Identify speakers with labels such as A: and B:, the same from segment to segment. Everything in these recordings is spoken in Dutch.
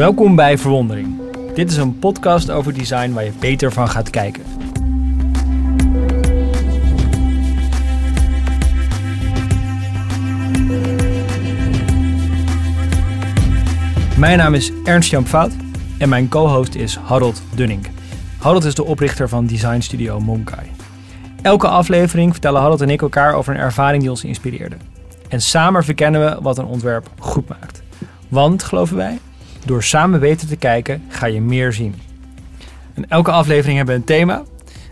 A: Welkom bij Verwondering. Dit is een podcast over design waar je beter van gaat kijken. Mijn naam is Ernst Jan Fout en mijn co-host is Harold Dunning. Harold is de oprichter van design studio Monkai. Elke aflevering vertellen Harold en ik elkaar over een ervaring die ons inspireerde. En samen verkennen we wat een ontwerp goed maakt. Want, geloven wij, door samen beter te kijken ga je meer zien. En elke aflevering hebben we een thema.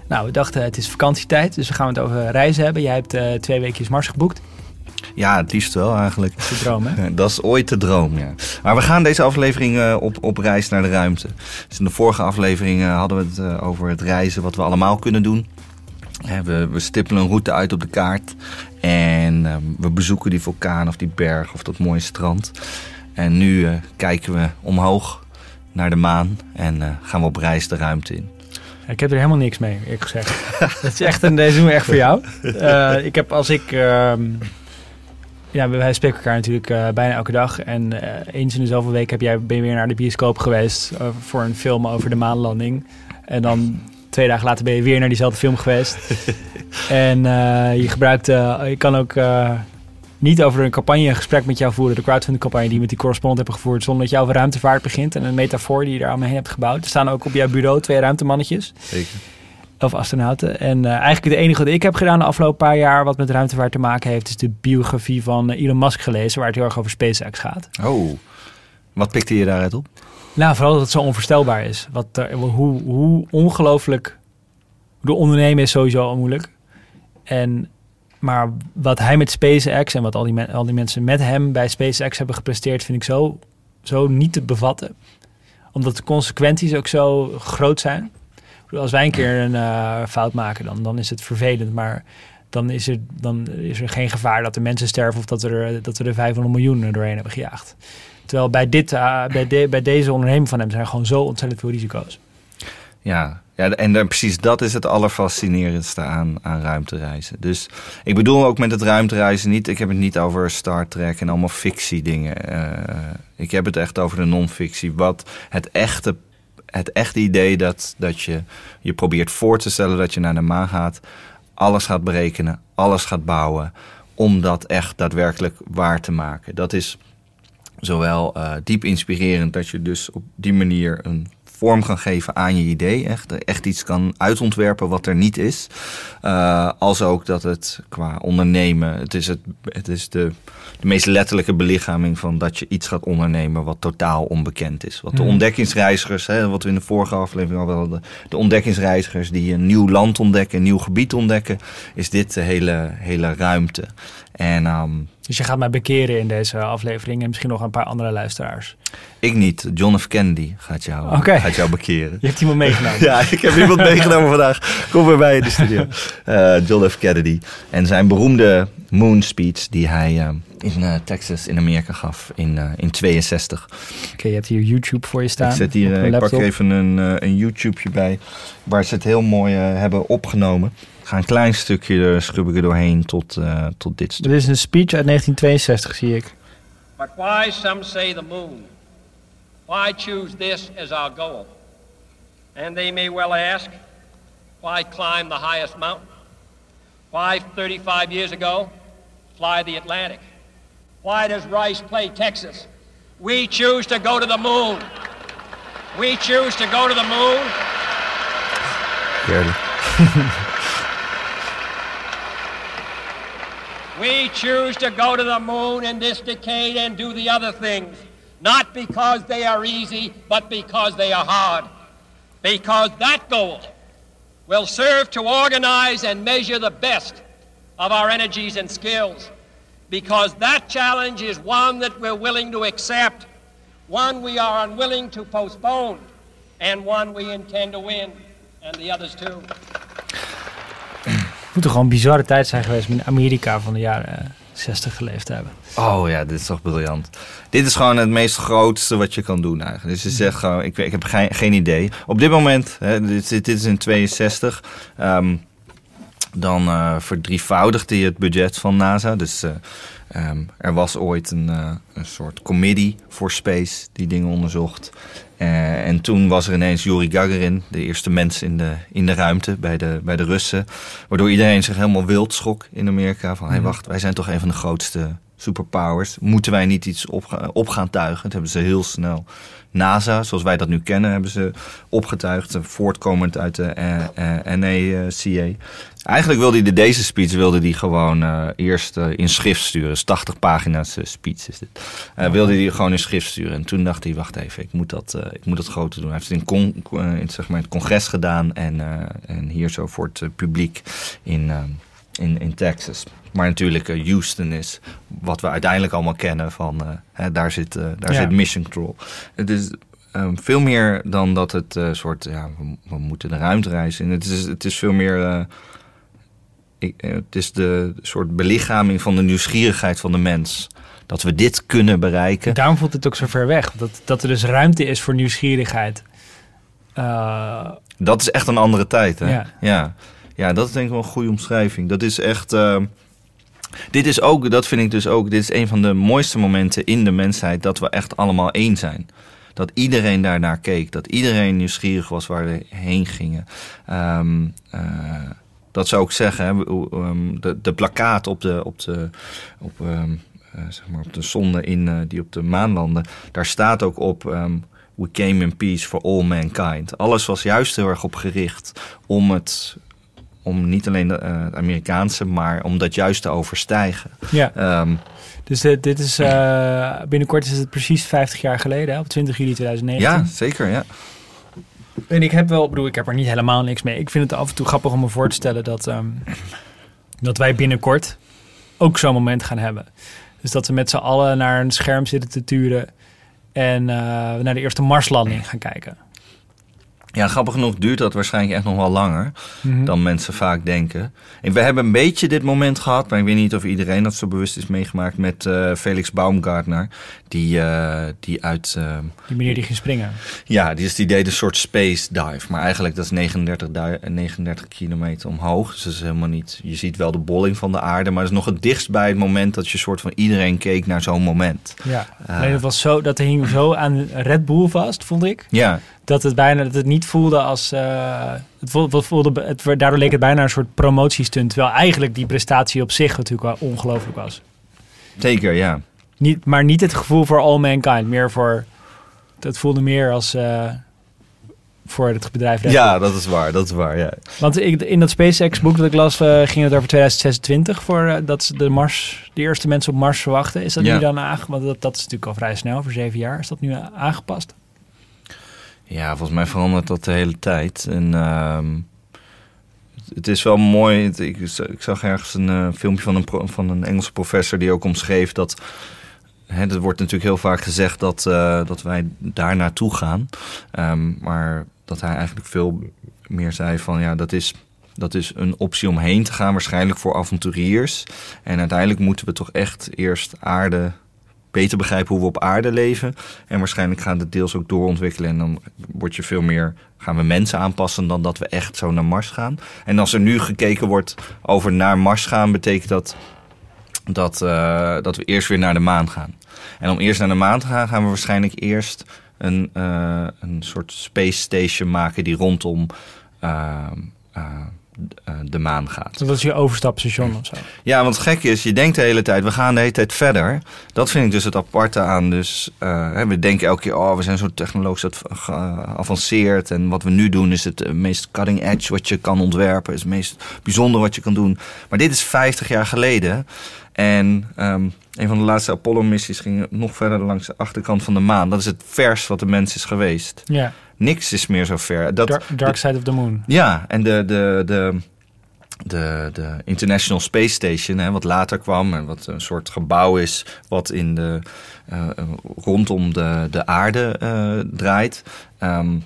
A: Nou, we dachten het is vakantietijd, dus we gaan het over reizen hebben. Jij hebt uh, twee weekjes Mars geboekt.
B: Ja, het liefst wel eigenlijk.
A: Dat is de droom, hè?
B: Dat is ooit de droom, ja. Maar we gaan deze aflevering uh, op, op reis naar de ruimte. Dus in de vorige aflevering uh, hadden we het uh, over het reizen, wat we allemaal kunnen doen. We, we, stippelen een route uit op de kaart. En ehm, we bezoeken die vulkaan of die berg of dat mooie strand. En nu kijken we omhoog naar de maan en gaan we op reis de ruimte in.
A: Ik heb er helemaal niks mee, eerlijk gezegd. dat is echt een, deze doen we echt voor jou. ik heb als ik... Uh, ja, wij spreken elkaar natuurlijk uh, bijna elke dag. En uh, eens in de zoveel weken heb jij, ben je weer naar de bioscoop geweest voor een film over de maanlanding. En dan twee dagen later ben je weer naar diezelfde film geweest. en je gebruikt, je kan ook niet over een campagne een gesprek met jou voeren, de crowdfunding campagne die je met die correspondent hebt gevoerd, zonder dat je over ruimtevaart begint en een metafoor die je daar omheen hebt gebouwd. Er staan ook op jouw bureau twee ruimtemannetjes.
B: Zeker.
A: Of astronauten. En uh, eigenlijk het enige wat ik heb gedaan de afgelopen paar jaar wat met ruimtevaart te maken heeft, is de biografie van uh, Elon Musk gelezen, waar het heel erg over SpaceX gaat.
B: Oh, wat pikte je daaruit op?
A: Nou, vooral dat het zo onvoorstelbaar is. Wat, hoe, hoe ongelooflijk. De ondernemen is sowieso al moeilijk. En, maar wat hij met SpaceX en wat al die, al die mensen met hem bij SpaceX hebben gepresteerd, vind ik zo, zo niet te bevatten. Omdat de consequenties ook zo groot zijn als wij een keer een uh, fout maken, dan, dan is het vervelend. Maar dan is, er, dan is er geen gevaar dat er mensen sterven of dat, er, dat we er 500 miljoen doorheen hebben gejaagd. Terwijl bij, dit, uh, bij, bij deze onderneming van hem zijn er gewoon zo ontzettend veel risico's.
B: Ja, ja en precies dat is het allerfascinerendste aan, aan ruimtereizen. Dus ik bedoel ook met het ruimtereizen niet, ik heb het niet over Star Trek en allemaal fictie dingen. Uh, ik heb het echt over de non-fictie. Wat het echte het echte idee dat, dat je je probeert voor te stellen dat je naar de maan gaat, alles gaat berekenen, alles gaat bouwen, om dat echt daadwerkelijk waar te maken. Dat is zowel uh, diep inspirerend dat je dus op die manier een vorm kan geven aan je idee. Echt, echt iets kan uitontwerpen wat er niet is. Uh, als ook dat het qua ondernemen, het is, het, het is de, de meest letterlijke belichaming van dat je iets gaat ondernemen wat totaal onbekend is. Wat de
A: Mhm.
B: ontdekkingsreizigers, hè, wat we in de vorige aflevering al hadden, de ontdekkingsreizigers die een nieuw land ontdekken, een nieuw gebied ontdekken, is dit de hele, hele ruimte. En um,
A: Dus je gaat mij bekeren in deze aflevering en misschien nog een paar andere luisteraars.
B: ik niet, John F. Kennedy gaat jou, gaat jou bekeren.
A: Je hebt iemand meegenomen.
B: Ja, ik heb iemand meegenomen vandaag. Kom weer bij in de studio. Uh, John F. Kennedy. En zijn beroemde moon speech die hij uh, in uh, Texas in Amerika gaf in, in 62.
A: Oké, je hebt hier YouTube voor je staan.
B: Ik, zet hier, ik pak even een, een YouTubeje bij waar ze het heel mooi hebben opgenomen. Ga een klein stukje uh, schub ik er doorheen tot, uh, tot dit stuk.
A: Dit is een speech uit 1962, zie ik.
C: But why, some say, the moon? Why choose this as our goal? And they may well ask, why climb the highest mountain? Why, 35 years ago, fly the Atlantic? Why does Rice play Texas? We choose to go to the moon. We choose to go to the moon. We choose to go to the moon in this decade and do the other things, not because they are easy, but because they are hard. Because that goal will serve to organize and measure the best of our energies and skills. Because that challenge is one that we're willing to accept, one we are unwilling to postpone, and one we intend to win, and the others too.
A: Het moet toch gewoon een bizarre tijd zijn geweest met Amerika van de jaren 60 geleefd te hebben.
B: Oh ja, dit is toch briljant. Dit is gewoon het meest grootste wat je kan doen eigenlijk. Dus je zegt gewoon, ik, ik heb geen, geen idee. Op dit moment, hè, dit, dit is in 62, um, dan uh, verdrievoudigt hij het budget van NASA. Dus uh, Ehm, er was ooit een, uh, een soort committee voor space die dingen onderzocht. En toen was er ineens Yuri Gagarin, de eerste mens in de, in de ruimte bij de, bij de Russen. Waardoor iedereen zich helemaal wild schrok in Amerika. Van, hé hey, wacht, wij zijn toch een van de grootste superpowers. Moeten wij niet iets op, op gaan tuigen? Dat hebben ze heel snel NASA, zoals wij dat nu kennen, hebben ze opgetuigd. eh, Voortkomend uit de eh, NACA. Eigenlijk wilde hij de, deze speech wilde hij gewoon uh, eerst uh, in schrift sturen. Dus 80 pagina's uh, speech is dit. wilde hij gewoon in schrift sturen. En toen dacht hij, wacht even, ik moet dat, ik moet dat groter doen. Hij heeft het in, con, in zeg maar, het congres gedaan. En, en hier zo voor het publiek in, in, in Texas. Maar natuurlijk Houston is wat we uiteindelijk allemaal kennen van... Hè, daar zit, daar ja. zit Mission Control. Het is um, veel meer dan dat het soort... Ja, we, we, moeten de ruimte reizen. Het is, het is veel meer... Ik, het is de soort belichaming van de nieuwsgierigheid van de mens. Dat we dit kunnen bereiken.
A: Daarom voelt het ook zo ver weg. Dat, dat er dus ruimte is voor nieuwsgierigheid. Uh,
B: dat is echt een andere tijd. Hè? Ja. ja. Ja, dat is denk ik wel een goede omschrijving. Dat is echt. Uh, dit is ook, dat vind ik dus ook. Dit is een van de mooiste momenten in de mensheid. Dat we echt allemaal één zijn. Dat iedereen daarnaar keek. Dat iedereen nieuwsgierig was waar we heen gingen. Um, uh, dat zou ik zeggen, hè, de, de plakkaat op de, op de, op, um, uh, zeg maar op de zonde in, uh, die op de maan landen, daar staat ook op. Um, We came in peace for all mankind. Alles was juist heel erg op gericht om het. Om niet alleen de, uh, het Amerikaanse, maar om dat juist te overstijgen.
A: Ja. Um, dus dit, dit is uh, binnenkort is het precies 50 jaar geleden, hè, op 20 juli 2019.
B: Ja, zeker. Ja.
A: En ik heb wel, bedoel, ik heb er niet helemaal niks mee. Ik vind het af en toe grappig om me voor te stellen dat, um, dat wij binnenkort ook zo'n moment gaan hebben. Dus dat we met z'n allen naar een scherm zitten te turen en uh, naar de eerste Marslanding gaan kijken.
B: Ja, grappig genoeg duurt dat waarschijnlijk echt nog wel langer mm -hmm. dan mensen vaak denken. En we hebben een beetje dit moment gehad, maar ik weet niet of iedereen dat zo bewust is meegemaakt met uh, Felix Baumgartner, die, uh, die uit. Uh,
A: die meneer die ging springen.
B: Ja, die, is, die deed een soort space dive, maar eigenlijk dat is 39, 39 kilometer omhoog. Dus dat is helemaal niet. Je ziet wel de bolling van de aarde, maar het is nog het dichtst bij het moment dat je soort van iedereen keek naar zo'n moment.
A: Ja, alleen dat was zo, dat hing zo aan Red Bull vast, vond ik.
B: Ja.
A: Dat het bijna dat het niet voelde als. Uh, het voelde, voelde, het, daardoor leek het bijna een soort promotiestunt. Terwijl eigenlijk die prestatie op zich natuurlijk wel ongelooflijk was.
B: Zeker, ja.
A: Niet, maar niet het gevoel voor all mankind. Meer voor. Het voelde meer als. Uh, voor het bedrijf.
B: Ja, dat is waar. Dat is waar, ja.
A: Want ik, in dat SpaceX-boek dat ik las, uh, ging het over 2026. Voor uh, dat ze de Mars, de eerste mensen op Mars verwachten. Is dat ja. nu dan aangepast? Want dat, dat is natuurlijk al vrij snel, voor zeven jaar. Is dat nu aangepast?
B: Ja, volgens mij verandert dat de hele tijd. En uh, het is wel mooi. Ik, ik zag ergens een uh, filmpje van een, van een Engelse professor die ook omschreef dat. Hè, er wordt natuurlijk heel vaak gezegd dat, uh, dat wij daar naartoe gaan. Um, maar dat hij eigenlijk veel meer zei van ja, dat is, dat is een optie om heen te gaan, waarschijnlijk voor avonturiers. En uiteindelijk moeten we toch echt eerst aarde beter begrijpen hoe we op aarde leven. En waarschijnlijk gaan het deels ook doorontwikkelen. En dan word je veel meer, gaan we mensen aanpassen dan dat we echt zo naar Mars gaan. En als er nu gekeken wordt over naar Mars gaan, betekent dat dat, uh, dat we eerst weer naar de maan gaan. En om eerst naar de maan te gaan, gaan we waarschijnlijk eerst een, uh, een soort space station maken die rondom uh, de maan gaat.
A: Dat is je overstapstation of zo.
B: Ja, want het gekke is, je denkt de hele tijd, we gaan de hele tijd verder. Dat vind ik dus het aparte aan. Dus uh, we denken elke keer, oh, we zijn zo technologisch geavanceerd. En wat we nu doen is het meest cutting edge wat je kan ontwerpen. Is het meest bijzonder wat je kan doen. Maar dit is 50 jaar geleden. En um, een van de laatste Apollo-missies ging nog verder langs de achterkant van de maan. Dat is het vers wat de mens is geweest.
A: Ja.
B: Niks is meer zo ver. Dat,
A: dark, dark Side of the Moon.
B: Ja, en de, de, de, de, de International Space Station, hè, wat later kwam en wat een soort gebouw is wat in de, uh, rondom de, de aarde uh, draait. Um,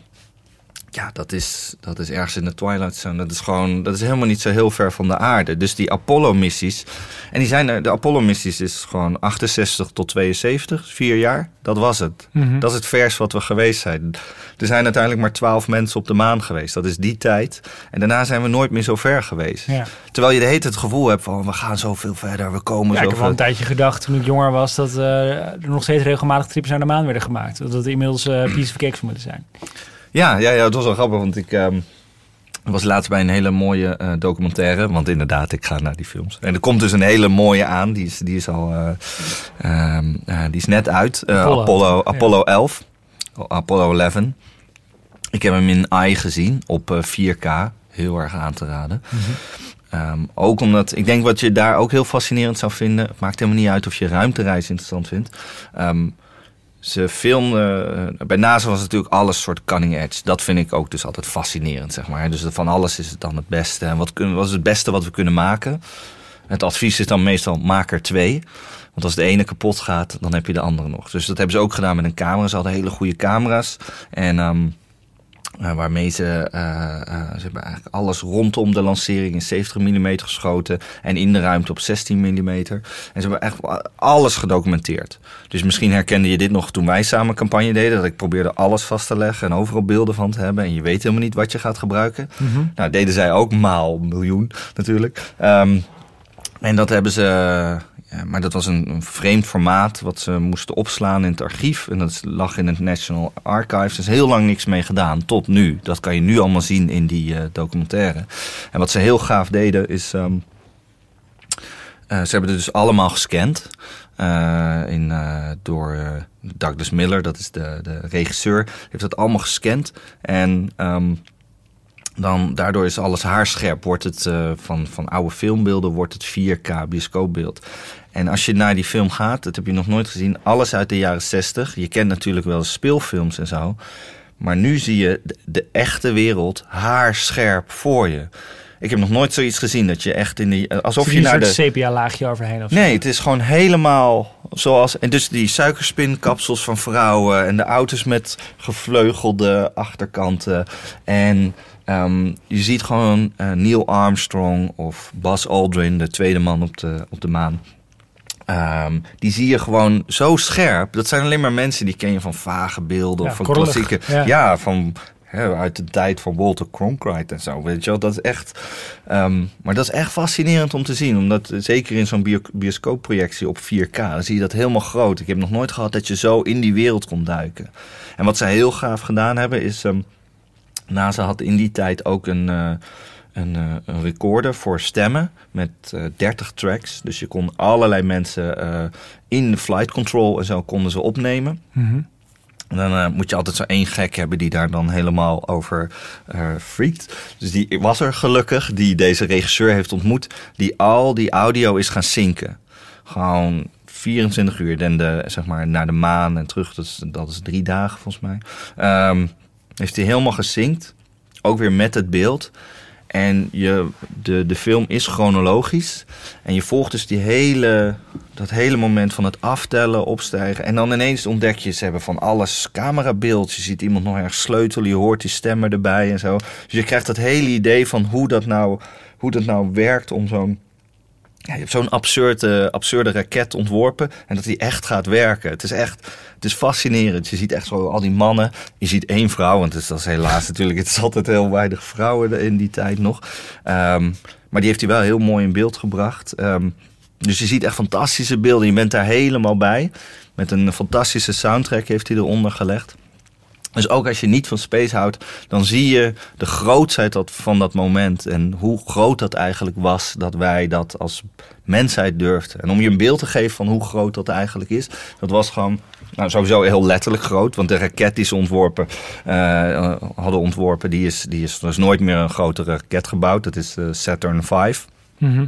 B: ja, dat is, dat is ergens in de Twilight Zone. Dat is gewoon, dat is helemaal niet zo heel ver van de aarde. Dus die Apollo-missies. En die zijn er, de Apollo-missies is gewoon 68 tot 72, vier jaar. Dat was het.
A: Mhm.
B: Dat is het vers wat we geweest zijn. Er zijn uiteindelijk maar twaalf mensen op de maan geweest. Dat is die tijd. En daarna zijn we nooit meer zo ver geweest.
A: Ja.
B: Terwijl je de hele tijd het gevoel hebt van we gaan zoveel verder, we komen
A: Ja, ik heb wel een tijdje gedacht toen ik jonger was dat eh, er nog steeds regelmatig trips naar de maan werden gemaakt. Dat het inmiddels eh piece of cake zou moeten zijn.
B: Ja, ja, ja, het was wel grappig, want ik ehm, was laatst bij een hele mooie eh, documentaire. Want inderdaad, ik ga naar die films. En er komt dus een hele mooie aan, die is, die is al, eh, ehm, eh, die is net uit.
A: Apollo.
B: Apollo,
A: Ja.
B: Apollo 11, Apollo 11. Ik heb hem in AI gezien op eh, 4K, heel erg aan te raden. Ehm, ook omdat, ik denk wat je daar ook heel fascinerend zou vinden. Het maakt helemaal niet uit of je ruimtereis interessant vindt. Ze filmden, eh, bij NASA was natuurlijk alles soort cutting edge. Dat vind ik ook dus altijd fascinerend, zeg maar. Dus van alles is het dan het beste. En wat, kunnen, is het beste wat we kunnen maken? Het advies is dan meestal maak er twee. Want als de ene kapot gaat, dan heb je de andere nog. Dus dat hebben ze ook gedaan met een camera. Ze hadden hele goede camera's. En ehm, eh, waarmee ze, eh, eh, ze hebben eigenlijk alles rondom de lancering in 70 mm geschoten. En in de ruimte op 16 mm. En ze hebben echt alles gedocumenteerd. Dus misschien herkende je dit nog toen wij samen campagne deden. Dat ik probeerde alles vast te leggen en overal beelden van te hebben. En je weet helemaal niet wat je gaat gebruiken. Nou, deden zij ook maal een miljoen natuurlijk. Ehm, en dat hebben ze. Ja, maar dat was een, een vreemd formaat wat ze moesten opslaan in het archief. En dat lag in het National Archives. Er is heel lang niks mee gedaan, tot nu. Dat kan je nu allemaal zien in die eh, documentaire. En wat ze heel gaaf deden is. ehm, eh, ze hebben het dus allemaal gescand. eh, in, eh, door eh, Douglas Miller, dat is de, de regisseur. Heeft dat allemaal gescand. En ehm, dan, daardoor is alles haarscherp. Wordt het eh, van, van oude filmbeelden wordt het 4K bioscoopbeeld. En als je naar die film gaat, dat heb je nog nooit gezien, alles uit de jaren 60. Je kent natuurlijk wel speelfilms en zo. Maar nu zie je de, de echte wereld haarscherp voor je. Ik heb nog nooit zoiets gezien dat je echt in die. Alsof
A: Of
B: je naar
A: een
B: de.
A: sepia-laagje overheen of zo.
B: Nee, het is gewoon helemaal zoals. En dus die suikerspinkapsels van vrouwen. En de auto's met gevleugelde achterkanten. En ehm, je ziet gewoon eh, Neil Armstrong of Buzz Aldrin, de tweede man op de, op de maan. Ehm, die zie je gewoon zo scherp. Dat zijn alleen maar mensen die ken je van vage beelden
A: Ja,
B: of van
A: korrelig,
B: klassieke.
A: ja.
B: Ja, van hè, uit de tijd van Walter Cronkite en zo. Weet je wel, dat is echt. ehm, maar dat is echt fascinerend om te zien. Omdat zeker in zo'n bio- bioscoopprojectie op 4K, dan zie je dat helemaal groot. Ik heb nog nooit gehad dat je zo in die wereld kon duiken. En wat zij heel gaaf gedaan hebben is. ehm, NASA had in die tijd ook een, eh, een, eh, een recorder voor stemmen met eh 30 tracks. Dus je kon allerlei mensen eh, in de flight control en zo konden ze opnemen.
A: Mhm.
B: En dan moet je altijd zo één gek hebben die daar dan helemaal over freakt. Dus die was er gelukkig, die deze regisseur heeft ontmoet, die al die audio is gaan zinken. Gewoon 24 uur de, zeg maar, naar de maan en terug, dat is, dat is drie dagen volgens mij. Ehm, heeft hij helemaal gezinkt, ook weer met het beeld. En je, de, de film is chronologisch. En je volgt dus die hele, dat hele moment van het aftellen, opstijgen. En dan ineens ontdek je, ze hebben van alles camerabeeld. Je ziet iemand nog ergens sleutelen, je hoort die stemmen erbij en zo. Dus je krijgt dat hele idee van hoe dat nou, hoe dat nou werkt om zo'n... Ja, je hebt zo'n absurde, absurde raket ontworpen en dat die echt gaat werken. Het is echt, het is fascinerend. Je ziet echt zo al die mannen. Je ziet één vrouw, want het is helaas natuurlijk, het is altijd heel weinig vrouwen in die tijd nog. Ehm, maar die heeft hij wel heel mooi in beeld gebracht. Ehm, dus je ziet echt fantastische beelden. Je bent daar helemaal bij. Met een fantastische soundtrack heeft hij eronder gelegd. Dus ook als je niet van space houdt, dan zie je de grootheid van dat moment. En hoe groot dat eigenlijk was dat wij dat als mensheid durfden. En om je een beeld te geven van hoe groot dat eigenlijk is, dat was gewoon nou, sowieso heel letterlijk groot. Want de raket die ze ontworpen, eh, hadden ontworpen, die is, die is, er is nooit meer een grotere raket gebouwd. Dat is de Saturn V.
A: Mhm.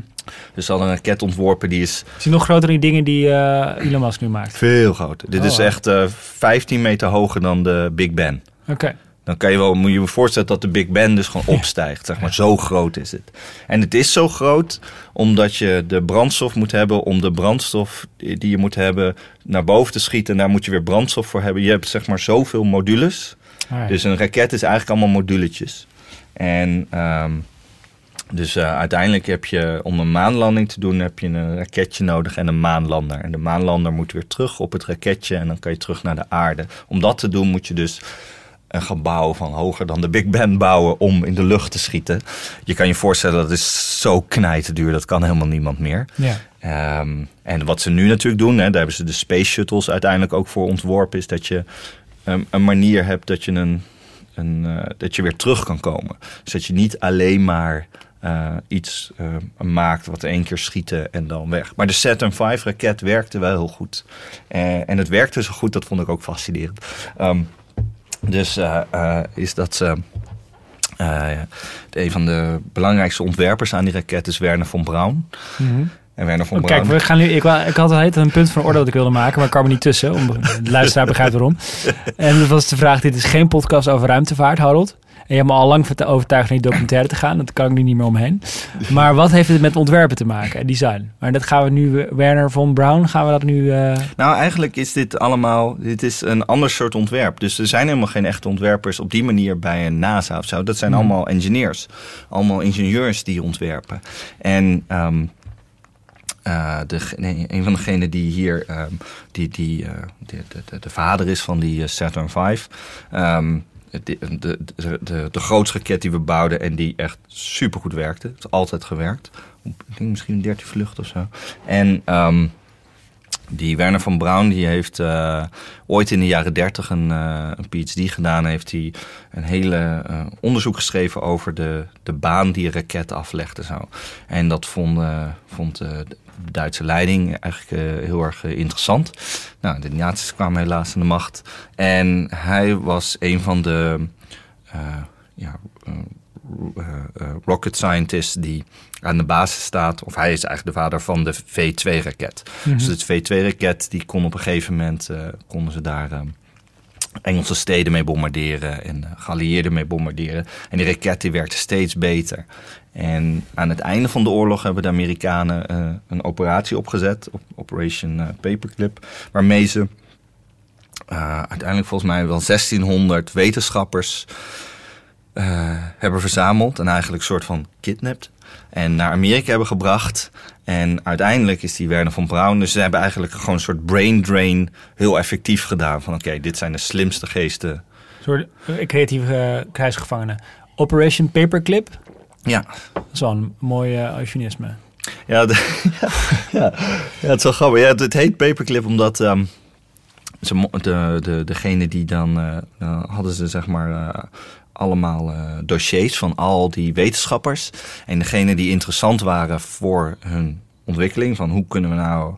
B: Dus ze hadden een raket ontworpen die is
A: Is die nog groter dan die dingen die eh, Elon Musk nu maakt?
B: veel groter. Dit
A: Oh,
B: is
A: wow.
B: echt eh 15 meter hoger dan de Big Ben.
A: Oké.
B: Dan kan je wel, moet je je voorstellen dat de Big Ben dus gewoon opstijgt. Zeg maar, zo groot is het. En het is zo groot omdat je de brandstof moet hebben om de brandstof die je moet hebben naar boven te schieten. En daar moet je weer brandstof voor hebben. Je hebt zeg maar zoveel modules.
A: Alright.
B: Dus een raket is eigenlijk allemaal moduletjes. En ehm, dus eh, uiteindelijk heb je, om een maanlanding te doen, heb je een raketje nodig en een maanlander. En de maanlander moet weer terug op het raketje en dan kan je terug naar de aarde. Om dat te doen moet je dus een gebouw van hoger dan de Big Ben bouwen om in de lucht te schieten. Je kan je voorstellen, dat is zo knijterduur, dat kan helemaal niemand meer.
A: Ja.
B: Ehm, en wat ze nu natuurlijk doen, hè, daar hebben ze de space shuttles uiteindelijk ook voor ontworpen, is dat je ehm, een manier hebt dat je, een, een, eh, dat je weer terug kan komen. Dus dat je niet alleen maar eh, iets eh, maakt wat één keer schieten en dan weg. Maar de Saturn V raket werkte wel heel goed. Eh, en het werkte zo goed, dat vond ik ook fascinerend. Ehm, dus is dat ze. een van de belangrijkste ontwerpers aan die raket is Werner von Braun.
A: Mhm.
B: En Werner von
A: Oh,
B: Braun.
A: kijk, we gaan nu, ik, ik had al heet een punt van orde dat ik wilde maken, maar ik kwam er niet tussen. Om, de luisteraar begrijpt waarom. En dat was de vraag, dit is geen podcast over ruimtevaart, Harold. En je hebt me al lang overtuigd naar die documentaire te gaan. Dat kan ik nu niet meer omheen. Maar wat heeft het met ontwerpen te maken en design? Maar dat gaan we nu, eh, Werner von Braun, gaan we dat nu... eh,
B: Nou, eigenlijk is dit allemaal. Dit is een ander soort ontwerp. Dus er zijn helemaal geen echte ontwerpers op die manier bij een NASA of zo. Dat zijn
A: Mhm.
B: allemaal engineers. Allemaal ingenieurs die ontwerpen. En. ehm, eh, de, nee, een van degenen die hier, ehm, die, die, de, de, de, de vader is van die Saturn V, ehm, de, de, de, de, grootste raket die we bouwden en die echt supergoed werkte. Het altijd gewerkt. Ik denk misschien 13 vluchten of zo. En ehm, die Werner van Braun die heeft eh, ooit in de jaren 30 een, eh, een PhD gedaan. Heeft hij een hele eh, onderzoek geschreven over de, de baan die een raket aflegt en zo. En dat vond, vond de Duitse leiding eigenlijk eh, heel erg eh, interessant. Nou, de nazi's kwamen helaas aan de macht. En hij was een van de eh, ja, rocket scientists die aan de basis staat. Of hij is eigenlijk de vader van de V2-raket.
A: mhm.
B: Dus de V2-raket die kon op een gegeven moment konden ze daar eh, Engelse steden mee bombarderen en uh, geallieerden mee bombarderen. En die raket die werkte steeds beter. En aan het einde van de oorlog hebben de Amerikanen eh, een operatie opgezet, op Operation eh, Paperclip, waarmee ze eh, uiteindelijk volgens mij wel 1600 wetenschappers eh, hebben verzameld en eigenlijk een soort van kidnapt. En naar Amerika hebben gebracht. En uiteindelijk is die Werner von Braun. Dus ze hebben eigenlijk gewoon een soort brain drain heel effectief gedaan. Van oké, dit zijn de slimste geesten.
A: Een soort eh, creatieve eh, krijgsgevangenen. Operation Paperclip,
B: Ja,
A: dat is wel een mooi eh, eufemisme.
B: ja, de- ja, ja, ja, het is wel grappig. Ja, het, het heet Paperclip omdat ehm, ze, de, de, degene die dan eh, eh, hadden ze zeg maar eh, allemaal eh, dossiers van al die wetenschappers. En degene die interessant waren voor hun ontwikkeling. Van hoe kunnen we nou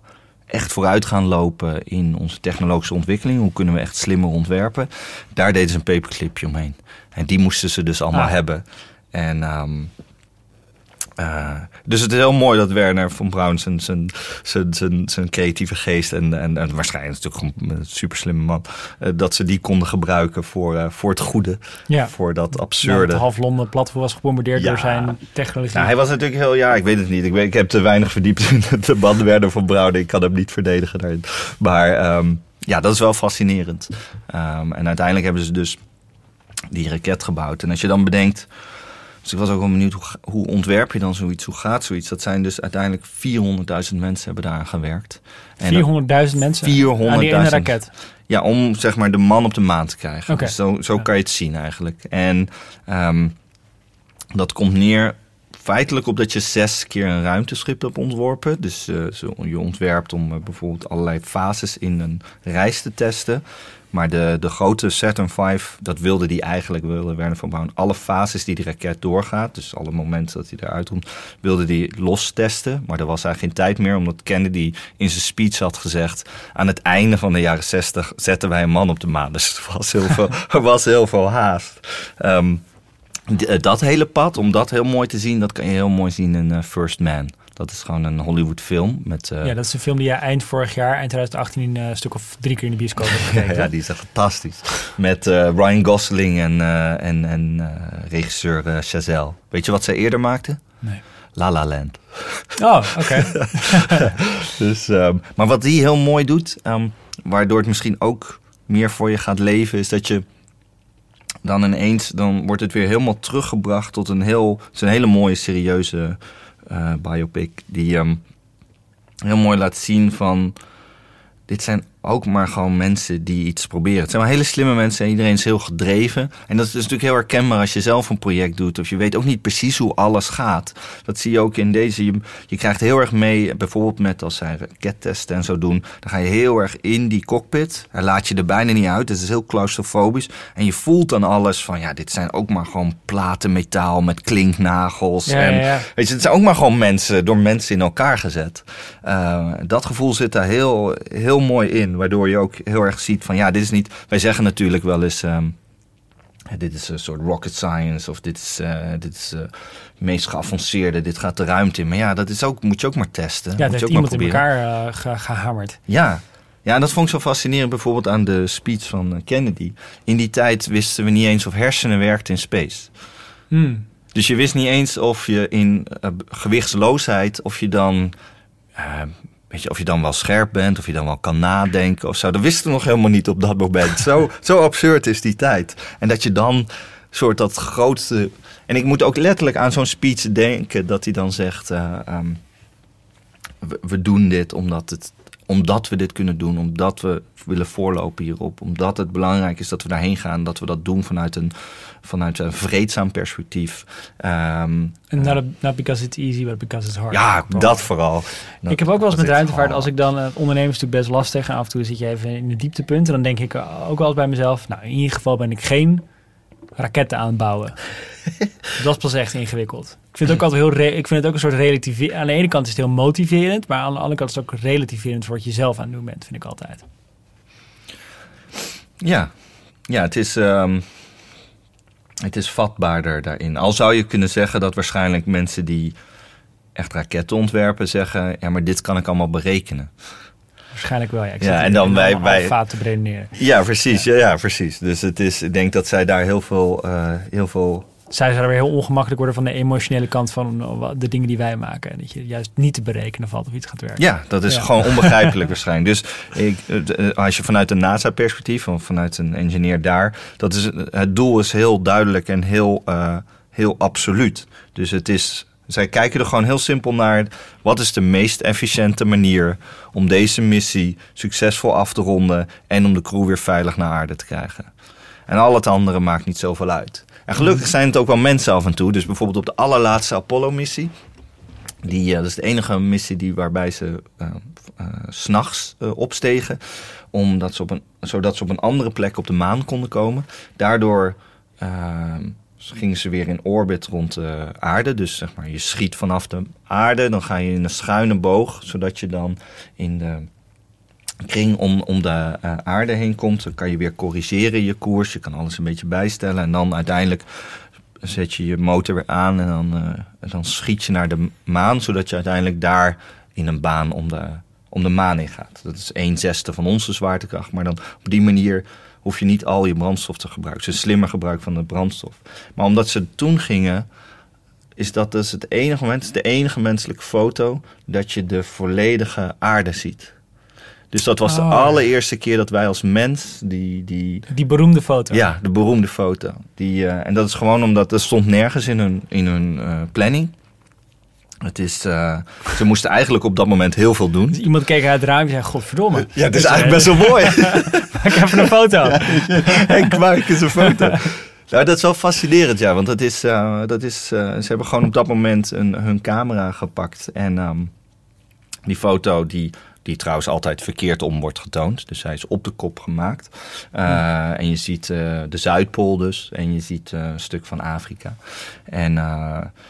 B: echt vooruit gaan lopen in onze technologische ontwikkeling. Hoe kunnen we echt slimmer ontwerpen. Daar deden ze een paperclipje omheen. En die moesten ze dus allemaal
A: Ah.
B: hebben. En ehm, eh, dus het is heel mooi dat Werner van Braun zijn, zijn, zijn, zijn, zijn creatieve geest en, en, en waarschijnlijk natuurlijk een super slimme man, eh, dat ze die konden gebruiken voor, eh, voor het goede,
A: Ja,
B: voor dat absurde.
A: half Londen platform was gebombardeerd
B: Ja.
A: door zijn technologie.
B: Nou, hij was natuurlijk heel, ja, ik weet het niet. Ik, weet, ik heb te weinig verdiept in de band Werner van Braun. Ik kan hem niet verdedigen daarin. Maar ehm, ja, dat is wel fascinerend. Ehm, en uiteindelijk hebben ze dus die raket gebouwd. En als je dan bedenkt. Dus ik was ook wel benieuwd, hoe, ontwerp je dan zoiets? Hoe gaat zoiets? Dat zijn dus uiteindelijk 400.000 mensen hebben daaraan gewerkt. En dat-
A: 400.000 mensen
B: 400.000.
A: aan die ene raket.
B: ja, om zeg maar de man op de maan te krijgen. Dus zo zo
A: Ja.
B: kan je het zien eigenlijk. En ehm, dat komt neer feitelijk op dat je zes keer een ruimteschip hebt ontworpen. Dus zo- je ontwerpt om eh, bijvoorbeeld allerlei fases in een reis te testen. Maar de, de grote Saturn V, dat wilde die eigenlijk, wilde Werner van Braun, alle fases die die raket doorgaat, dus alle momenten dat hij eruit komt, wilde die los testen. Maar er was eigenlijk geen tijd meer, omdat Kennedy in zijn speech had gezegd, aan het einde van de jaren 60 zetten wij een man op de maan. Dus er was heel veel, er was heel veel haast. Ehm, eh, dat hele pad, om dat heel mooi te zien, dat kan je heel mooi zien in eh, First Man. Dat is gewoon een Hollywood film met... eh,
A: Ja, dat is een film die je eind vorig jaar, eind 2018, een stuk of drie keer in de bioscoop hebt gekeken.
B: Ja, die is echt fantastisch. Met eh, Ryan Gosling en, eh, en, en eh, regisseur eh, Chazelle. Weet je wat zij eerder maakte?
A: Nee.
B: La La Land.
A: Oh, oké.
B: Dus, ehm, maar wat die heel mooi doet, ehm, waardoor het misschien ook meer voor je gaat leven, is dat je dan ineens dan wordt het weer helemaal teruggebracht tot een heel... Het is een hele mooie, serieuze eh, biopic die um, heel mooi laat zien van... Dit zijn ook maar gewoon mensen die iets proberen. Het zijn wel hele slimme mensen en iedereen is heel gedreven. En dat is natuurlijk heel herkenbaar als je zelf een project doet. Of je weet ook niet precies hoe alles gaat. Dat zie je ook in deze. Je, je krijgt heel erg mee, bijvoorbeeld met als zij rakettesten en zo doen. Dan ga je heel erg in die cockpit. Daar laat je er bijna niet uit. Het is heel claustrofobisch. En je voelt dan alles van, ja, dit zijn ook maar gewoon platen metaal met klinknagels.
A: Ja,
B: en,
A: ja, ja.
B: Weet je, het zijn ook maar gewoon mensen, door mensen in elkaar gezet. Uh, dat gevoel zit daar heel, heel mooi in. Waardoor je ook heel erg ziet van ja, dit is niet. Wij zeggen natuurlijk wel eens. Um, dit is een soort rocket science of dit is, uh, dit is uh, het meest geavanceerde, dit gaat de ruimte in. Maar ja, dat is ook, moet je ook maar testen.
A: Ja,
B: moet
A: dat
B: je
A: heeft
B: ook
A: iemand
B: maar
A: in elkaar uh, ge gehamerd.
B: Ja. ja, en dat vond ik zo fascinerend bijvoorbeeld aan de speech van eh, Kennedy. In die tijd wisten we niet eens of hersenen werkten in space.
A: Hmm.
B: Dus je wist niet eens of je in gewichtsloosheid, of je dan weet je, of je dan wel scherp bent, of je dan wel kan nadenken of zo. Dat wisten we nog helemaal niet op dat moment. zo, zo absurd is die tijd. En dat je dan soort dat grootste. En ik moet ook letterlijk aan zo'n speech denken dat hij dan zegt: um, we, we, doen dit omdat, het, omdat we dit kunnen doen, omdat we willen voorlopen hierop, omdat het belangrijk is dat we daarheen gaan, dat we dat doen vanuit een, vanuit een vreedzaam perspectief.
A: Um,
B: uh,
A: not, not because it's easy, but because it's hard.
B: Ja, dat vooral.
A: Ik heb ook wel eens met ruimtevaart, als ik dan, uh, ondernemen is natuurlijk best lastig en af en toe zit je even in de dieptepunt en dan denk ik ook wel eens bij mezelf, nou in ieder geval ben ik geen raketten aan het bouwen. dat is pas echt ingewikkeld. Ik vind het ook altijd heel, ik vind het ook een soort relativerend. Aan de ene kant is het heel motiverend, maar aan de andere kant is het ook relativerend voor wat je zelf aan het doen bent, vind ik altijd.
B: Ja, ja het is. Um, het is vatbaarder daarin. Al zou je kunnen zeggen dat waarschijnlijk mensen die echt raketten ontwerpen zeggen: ja, maar dit kan ik allemaal berekenen.
A: Waarschijnlijk wel, ja. Ik
B: ja, en dan wij, wij
A: te beredeneren.
B: Ja, precies. Ja. Ja, precies. Dus het is, ik denk dat zij daar heel veel, uh, heel veel
A: zij zou weer heel ongemakkelijk worden van de emotionele kant van de dingen die wij maken. En dat je juist niet te berekenen valt of iets gaat werken.
B: Ja, dat is ja. gewoon onbegrijpelijk waarschijnlijk. Dus ik, als je vanuit een NASA-perspectief of vanuit een engineer daar, dat is, het doel is heel duidelijk en heel, uh, heel absoluut. Dus het is, zij kijken er gewoon heel simpel naar. Wat is de meest efficiënte manier om deze missie succesvol af te ronden en om de crew weer veilig naar aarde te krijgen? En al het andere maakt niet zoveel uit. En gelukkig zijn het ook wel mensen af en toe. Dus bijvoorbeeld op de allerlaatste Apollo-missie. Die, uh, dat is de enige missie die, waarbij ze uh, uh, s'nachts opstegen. Omdat ze op een, zodat ze op een andere plek op de maan konden komen. Daardoor ehm, gingen ze weer in orbit rond de aarde. Dus zeg maar, je schiet vanaf de aarde. Dan ga je in een schuine boog. Zodat je dan in de kring om, om de uh, aarde heen komt. Dan kan je weer corrigeren je koers. Je kan alles een beetje bijstellen. En dan uiteindelijk zet je je motor weer aan. En dan, en dan schiet je naar de maan. Zodat je uiteindelijk daar in een baan om de, om de maan in gaat. Dat is een zesde van onze zwaartekracht. Maar dan op die manier hoef je niet al je brandstof te gebruiken. Een slimmer gebruik van de brandstof. Maar omdat ze toen gingen is dat dus het enige moment, de enige menselijke foto dat je de volledige aarde ziet. Dus dat was oh. de allereerste keer dat wij als mens die... Die,
A: die beroemde foto.
B: Ja, de beroemde foto. Die, uh, en dat is gewoon omdat er stond nergens in hun, in hun uh, planning. Het is, uh, ze moesten eigenlijk op dat moment heel veel doen.
A: Dus iemand keek uit het raam en zei, godverdomme.
B: Ja, het is eigenlijk best wel mooi.
A: Maak even een foto.
B: Henk, maak eens een foto. Nou, dat is wel fascinerend, ja. Want dat is, dat is, ze hebben gewoon op dat moment een, hun camera gepakt. En um, die foto die die trouwens altijd verkeerd om wordt getoond. Dus hij is op de kop gemaakt. Uh, ja. En je ziet uh, de Zuidpool dus. En je ziet uh, een stuk van Afrika. En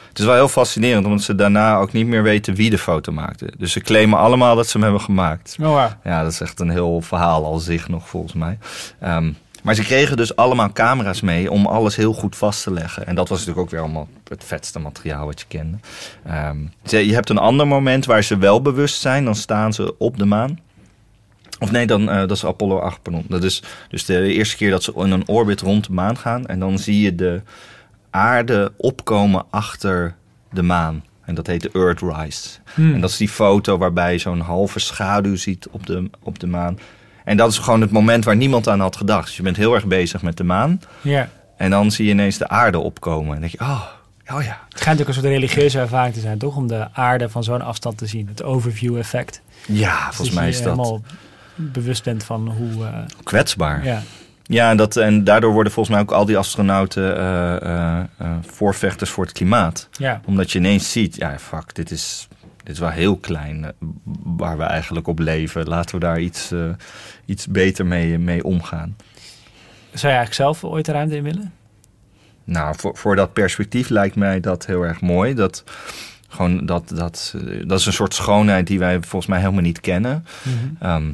B: het is wel heel fascinerend, omdat ze daarna ook niet meer weten wie de foto maakte. Dus ze claimen allemaal dat ze hem hebben gemaakt.
A: Oh, wow.
B: Ja, dat is echt een heel verhaal al zich nog volgens mij. Um, maar ze kregen dus allemaal camera's mee om alles heel goed vast te leggen. En dat was natuurlijk ook weer allemaal het vetste materiaal wat je kende. Um, je hebt een ander moment waar ze wel bewust zijn. Dan staan ze op de maan. Of nee, dan, uh, dat is Apollo 8, pardon. Dat is dus de eerste keer dat ze in een orbit rond de maan gaan. En dan zie je de aarde opkomen achter de maan. En dat heet de Earthrise. Hmm. En dat is die foto waarbij je zo'n halve schaduw ziet op de, op de maan. En dat is gewoon het moment waar niemand aan had gedacht. Dus je bent heel erg bezig met de maan.
A: Ja.
B: En dan zie je ineens de aarde opkomen. En dan denk je, oh, oh ja.
A: Het schijnt ook een soort religieuze ervaring te zijn, toch? Om de aarde van zo'n afstand te zien. Het overview effect.
B: Ja, volgens mij is
A: je
B: dat
A: helemaal bewust bent van hoe... eh,
B: kwetsbaar.
A: ja.
B: Ja, en, dat, en daardoor worden volgens mij ook al die astronauten eh, eh, voorvechters voor het klimaat.
A: ja.
B: Omdat je ineens ziet, ja, fuck, dit is, dit is wel heel klein eh, waar we eigenlijk op leven. Laten we daar iets, eh, iets beter mee, mee omgaan.
A: Zou je eigenlijk zelf ooit de ruimte in willen?
B: Nou, voor, voor dat perspectief lijkt mij dat heel erg mooi. Dat, gewoon dat, dat, eh, dat is een soort schoonheid die wij volgens mij helemaal niet kennen. Ehm,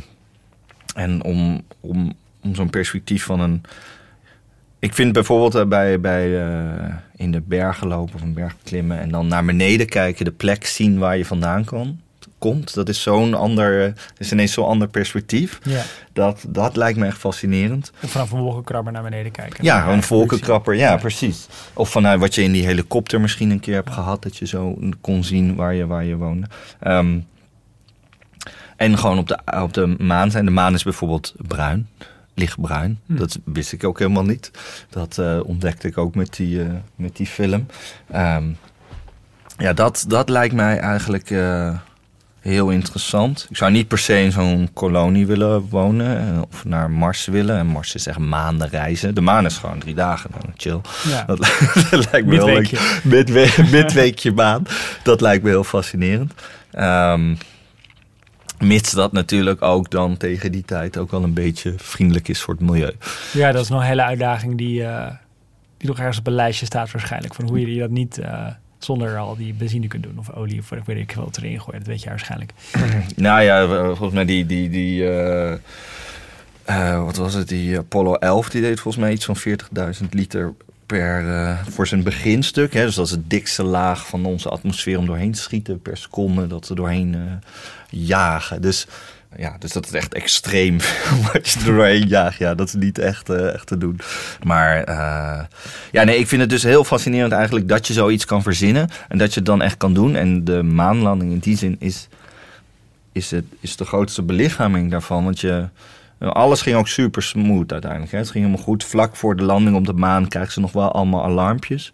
B: en om, om, om zo'n perspectief van een. Ik vind bijvoorbeeld bij, bij in de bergen lopen of een berg klimmen en dan naar beneden kijken, de plek zien waar je vandaan kan, komt. Dat is zo'n ander, eh, is ineens zo'n ander perspectief.
A: Ja.
B: Dat, dat lijkt me echt fascinerend.
A: Vanaf een wolkenkrabber naar beneden kijken.
B: Ja, een volkenkrapper. Ja,
A: Ja.
B: precies. Of vanuit wat je in die helikopter misschien een keer hebt gehad, dat je zo kon zien waar je, waar je woonde. Ehm, en gewoon op de, op de maan zijn. De maan is bijvoorbeeld bruin, lichtbruin.
A: Hm.
B: Dat wist ik ook helemaal niet. Dat eh, ontdekte ik ook met die, eh, met die film. Ehm, ja, dat, dat lijkt mij eigenlijk eh, heel interessant. Ik zou niet per se in zo'n kolonie willen wonen of naar Mars willen. En Mars is echt maanden reizen. De maan is gewoon drie dagen, dan chill.
A: Ja.
B: Dat, dat lijkt me heel leuk.
A: Midweekje.
B: Midwe midweekje baan. Dat lijkt me heel fascinerend. Ehm, mits dat natuurlijk ook dan tegen die tijd ook wel een beetje vriendelijk is voor het milieu.
A: Ja, dat is nog een hele uitdaging die, eh, die nog ergens op een lijstje staat waarschijnlijk. Van hoe je dat niet eh, zonder al die benzine kunt doen. Of olie of weet ik veel wat erin gooien. Dat weet je waarschijnlijk.
B: Nou ja, volgens mij die, die, die eh, eh, wat was het, die Apollo 11, die deed volgens mij iets van 40.000 liter per, eh, voor zijn beginstuk. Hè? Dus dat is het dikste laag van onze atmosfeer om doorheen te schieten per seconde, dat we doorheen eh, jagen. Dus ja, dus dat is echt extreem wat je er doorheen jaagt. Ja, dat is niet echt, eh, echt te doen. Maar ja, nee, ik vind het dus heel fascinerend eigenlijk dat je zoiets kan verzinnen en dat je het dan echt kan doen. En de maanlanding in die zin is is, het, is de grootste belichaming daarvan. Want je, alles ging ook super smooth uiteindelijk. Hè. Het ging helemaal goed. Vlak voor de landing op de maan krijgen ze nog wel allemaal alarmpjes.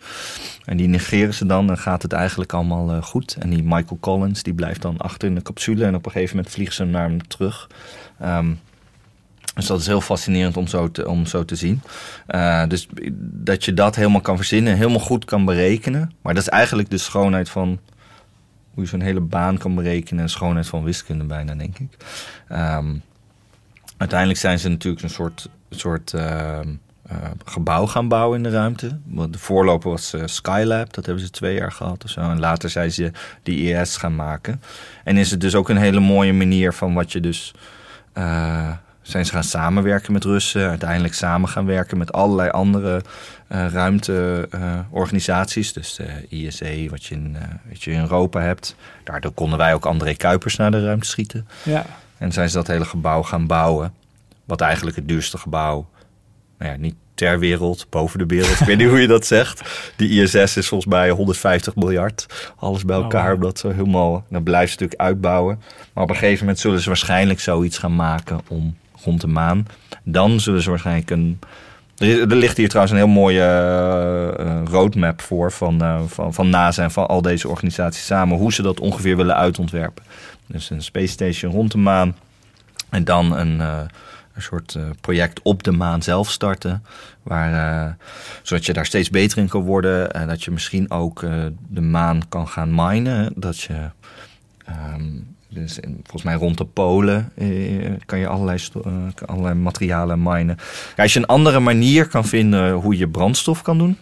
B: En die negeren ze dan. Dan gaat het eigenlijk allemaal eh, goed. En die Michael Collins die blijft dan achter in de capsule. En op een gegeven moment vliegen ze naar hem terug. Ehm, dus dat is heel fascinerend om zo te, om zo te zien. Eh, dus dat je dat helemaal kan verzinnen, helemaal goed kan berekenen. Maar dat is eigenlijk de schoonheid van hoe je zo'n hele baan kan berekenen. En schoonheid van wiskunde bijna, denk ik. Ehm, uiteindelijk zijn ze natuurlijk een soort, soort ehm, eh, gebouw gaan bouwen in de ruimte. Want De voorloper was eh, Skylab, dat hebben ze twee jaar gehad of zo. En later zijn ze die IS gaan maken. En is het dus ook een hele mooie manier van wat je dus... eh, zijn ze gaan samenwerken met Russen. Uiteindelijk samen gaan werken met allerlei andere ruimteorganisaties. dus de ISE, wat je, in, wat je in Europa hebt. Daardoor konden wij ook André Kuipers naar de ruimte schieten.
A: Ja.
B: En zijn ze dat hele gebouw gaan bouwen. Wat eigenlijk het duurste gebouw, nou ja, niet ter wereld, boven de wereld. Ik weet niet hoe je dat zegt. Die ISS is volgens mij 150 miljard. Alles bij
A: Oh,
B: elkaar, om dat zo helemaal... Dan blijft ze natuurlijk uitbouwen. Maar op een gegeven moment zullen ze waarschijnlijk zoiets gaan maken om rond de maan. Dan zullen ze waarschijnlijk een... Er, ligt hier trouwens een heel mooie eh, eh, roadmap voor van, eh, van, van NASA en van al deze organisaties samen. Hoe ze dat ongeveer willen uitontwerpen. Dus een space station rond de maan. En dan een, eh, een soort eh, project op de maan zelf starten. Waar, eh, zodat je daar steeds beter in kan worden. En dat je misschien ook de maan kan gaan minen. Dat je, ehm, dus volgens mij rond de polen eh, kan je allerlei, allerlei materialen minen. Als je een andere manier kan vinden hoe je brandstof kan doen.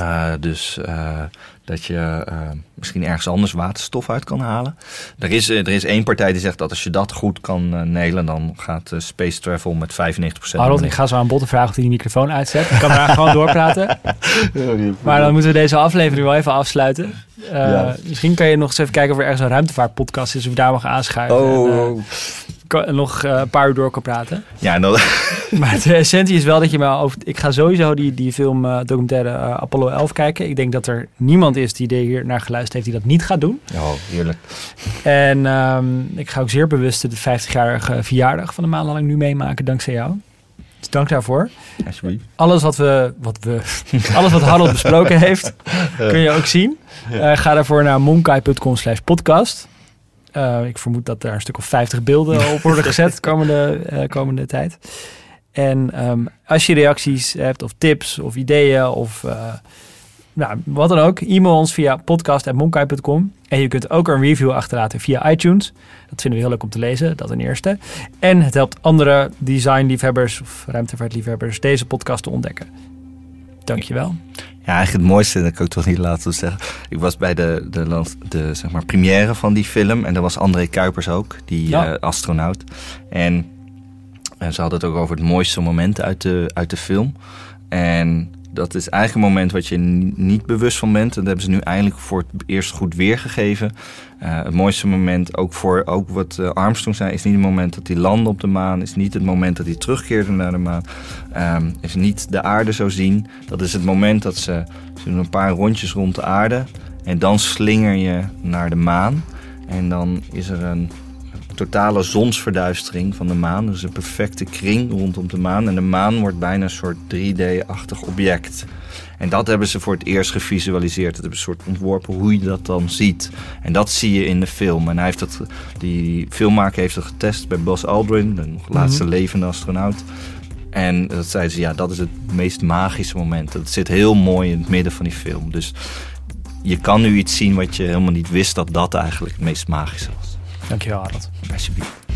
B: Eh, dus eh, dat je eh, misschien ergens anders waterstof uit kan halen. Er is, er is één partij die zegt dat als je dat goed kan nelen, dan gaat space travel met 95%
A: Harold, ik ga zo aan Botte vragen of hij die microfoon uitzet. Ik kan daar gewoon doorpraten. Maar dan moeten we deze aflevering wel even afsluiten.
B: Ja.
A: Misschien kan je nog eens even kijken of er ergens een ruimtevaartpodcast is. Of daar mag aanschuiven. En,
B: Oh,
A: nog eh, een paar uur door kan praten.
B: ja, en
A: Maar de essentie is wel dat je me over... Ik ga sowieso die, die film eh, documentaire eh, Apollo 11 kijken. Ik denk dat er niemand is die hier naar geluisterd heeft die dat niet gaat doen.
B: oh, heerlijk.
A: En ehm, ik ga ook zeer bewust de 50-jarige verjaardag van de maanlanding nu meemaken, dankzij jou. Dus dank daarvoor.
B: Alsjeblieft.
A: Alles wat, we, wat, we, alles wat Harold besproken heeft, kun je ook zien. Uh, ga daarvoor naar monkai.com slash podcast. Uh, ik vermoed dat daar een stuk of 50 beelden op worden gezet komende, uh, komende tijd. En um, als je reacties hebt of tips of ideeën of nou, wat dan ook, e-mail ons via podcast.monkai.com. En je kunt ook een review achterlaten via iTunes. Dat vinden we heel leuk om te lezen, dat een eerste. En het helpt andere designliefhebbers of ruimtevaartliefhebbers deze podcast te ontdekken. Dankjewel.
B: Ja, eigenlijk het mooiste, dat kan ik toch niet laten zeggen. Ik was bij de, de, de, zeg maar, première van die film. En daar was André Kuipers ook, die ja. uh, astronaut. En, en ze hadden het ook over het mooiste moment uit de, uit de film. En dat is eigenlijk een moment wat je niet bewust van bent. Dat hebben ze nu eindelijk voor het eerst goed weergegeven. Uh, het mooiste moment, ook voor ook wat uh, Armstrong zei, is niet het moment dat hij landde op de maan. Is niet het moment dat hij terugkeerde naar de maan. Um, is niet de aarde zo zien. Dat is het moment dat ze, ze doen een paar rondjes rond de aarde. En dan slinger je naar de maan. En dan is er een totale zonsverduistering van de maan. Dus een perfecte kring rondom de maan. En de maan wordt bijna een soort 3D-achtig object. En dat hebben ze voor het eerst gevisualiseerd. Het hebben een soort ontworpen hoe je dat dan ziet. En dat zie je in de film. En hij heeft dat, die filmmaker heeft het getest bij Buzz Aldrin, de laatste mhm. levende astronaut. En dat zeiden ze, ja, dat is het meest magische moment. Dat zit heel mooi in het midden van die film. Dus je kan nu iets zien wat je helemaal niet wist dat dat eigenlijk het meest magische was.
A: Dankjewel, Arnold.
B: Alsjeblieft.